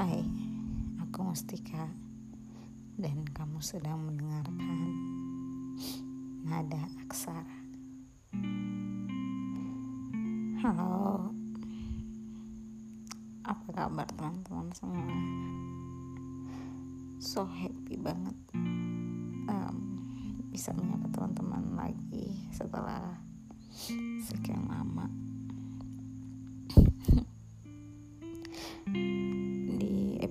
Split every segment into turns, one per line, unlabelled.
Hai, aku Mustika dan kamu sedang mendengarkan Nada Aksara. Halo, apa kabar teman-teman semua? So happy banget um, bisa menyapa teman-teman lagi setelah sekian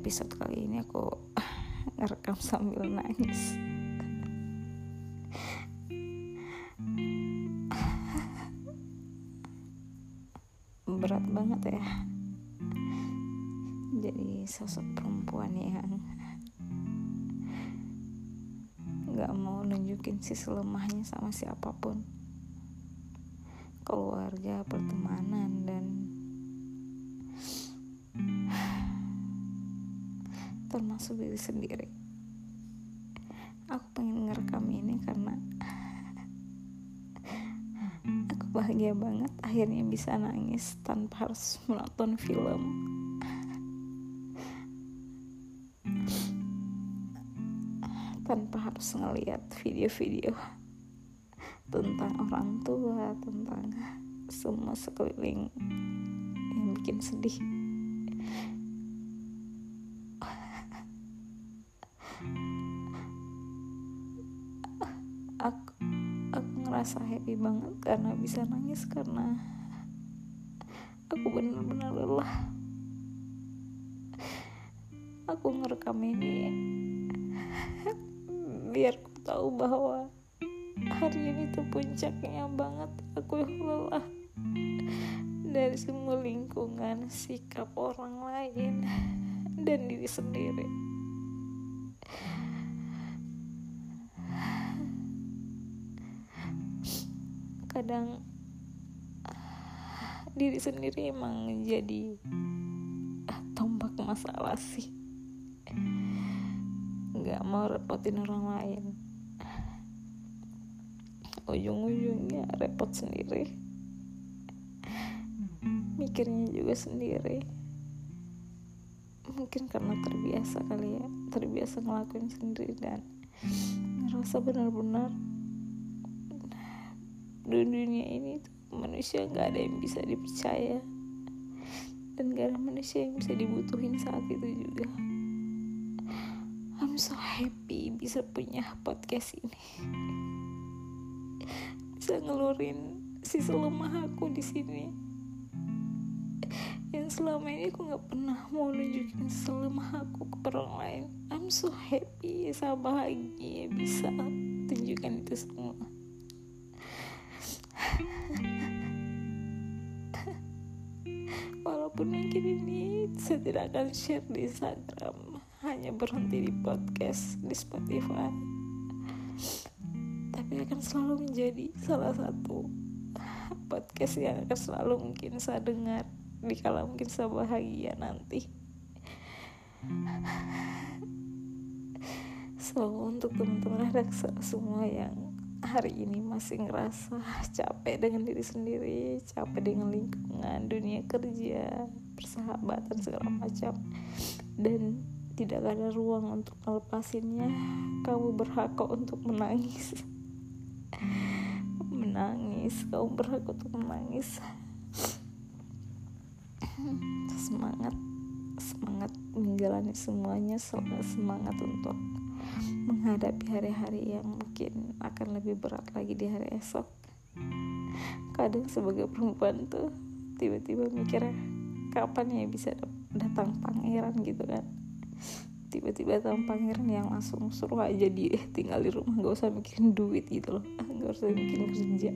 episode kali ini aku ngerekam sambil nangis. Berat banget ya. Jadi sosok perempuan yang nggak mau nunjukin sisi lemahnya sama siapa pun keluarga pertemanan termasuk diri sendiri. Aku pengen ngerekam ini karena aku bahagia banget akhirnya bisa nangis tanpa harus menonton film. Tanpa harus ngeliat video-video tentang orang tua tentang semua sekeliling yang bikin sedih ngerasa happy banget karena bisa nangis karena aku benar-benar lelah. Aku ngerekam ini biar aku tahu bahwa hari ini tuh puncaknya banget. Aku lelah dari semua lingkungan sikap orang lain dan diri sendiri kadang diri sendiri emang jadi tombak masalah sih. Nggak mau repotin orang lain. Ujung-ujungnya repot sendiri. Mikirnya juga sendiri. Mungkin karena terbiasa kali ya terbiasa ngelakuin sendiri dan ngerasa benar-benar di dunia ini tuh manusia nggak ada yang bisa dipercaya. Dan gak ada manusia yang bisa dibutuhin saat itu juga. I'm so happy bisa punya podcast ini. Bisa ngelurin sisi lemah aku di sini. Yang selama ini aku nggak pernah mau nunjukin sisi lemah aku ke orang lain. I'm so happy sama bahagia bisa tunjukkan itu semua walaupun mungkin ini saya tidak akan share di Instagram. Hanya berhenti di podcast di Spotify. Tapi akan selalu menjadi salah satu podcast yang akan selalu mungkin saya dengar di kala mungkin saya bahagia nanti. So untuk teman-teman reksa semua yang hari ini masih ngerasa capek dengan diri sendiri, capek dengan lingkungan, dunia kerja, persahabatan segala macam, dan tidak ada ruang untuk melepasinnya, kamu berhak untuk menangis. menangis, kamu berhak untuk menangis. semangat, semangat menjalani semuanya, semangat untuk menghadapi hari-hari yang mungkin akan lebih berat lagi di hari esok. Kadang sebagai perempuan tuh tiba-tiba mikir kapan ya bisa datang pangeran gitu kan. Tiba-tiba datang pangeran yang langsung suruh aja dia tinggal di rumah gak usah mikirin duit gitu loh. Gak usah mikirin kerja.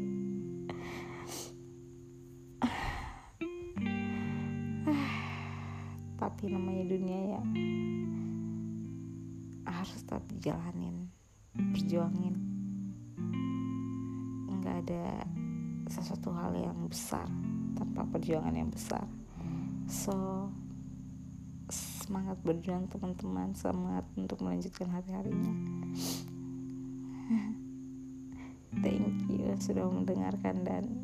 Tapi namanya dunia ya harus tetap dijalanin perjuangin. Nggak ada sesuatu hal yang besar tanpa perjuangan yang besar. So semangat berjuang teman-teman. Semangat untuk melanjutkan hari-harinya. Thank you sudah mendengarkan dan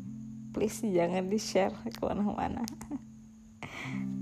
please jangan di share ke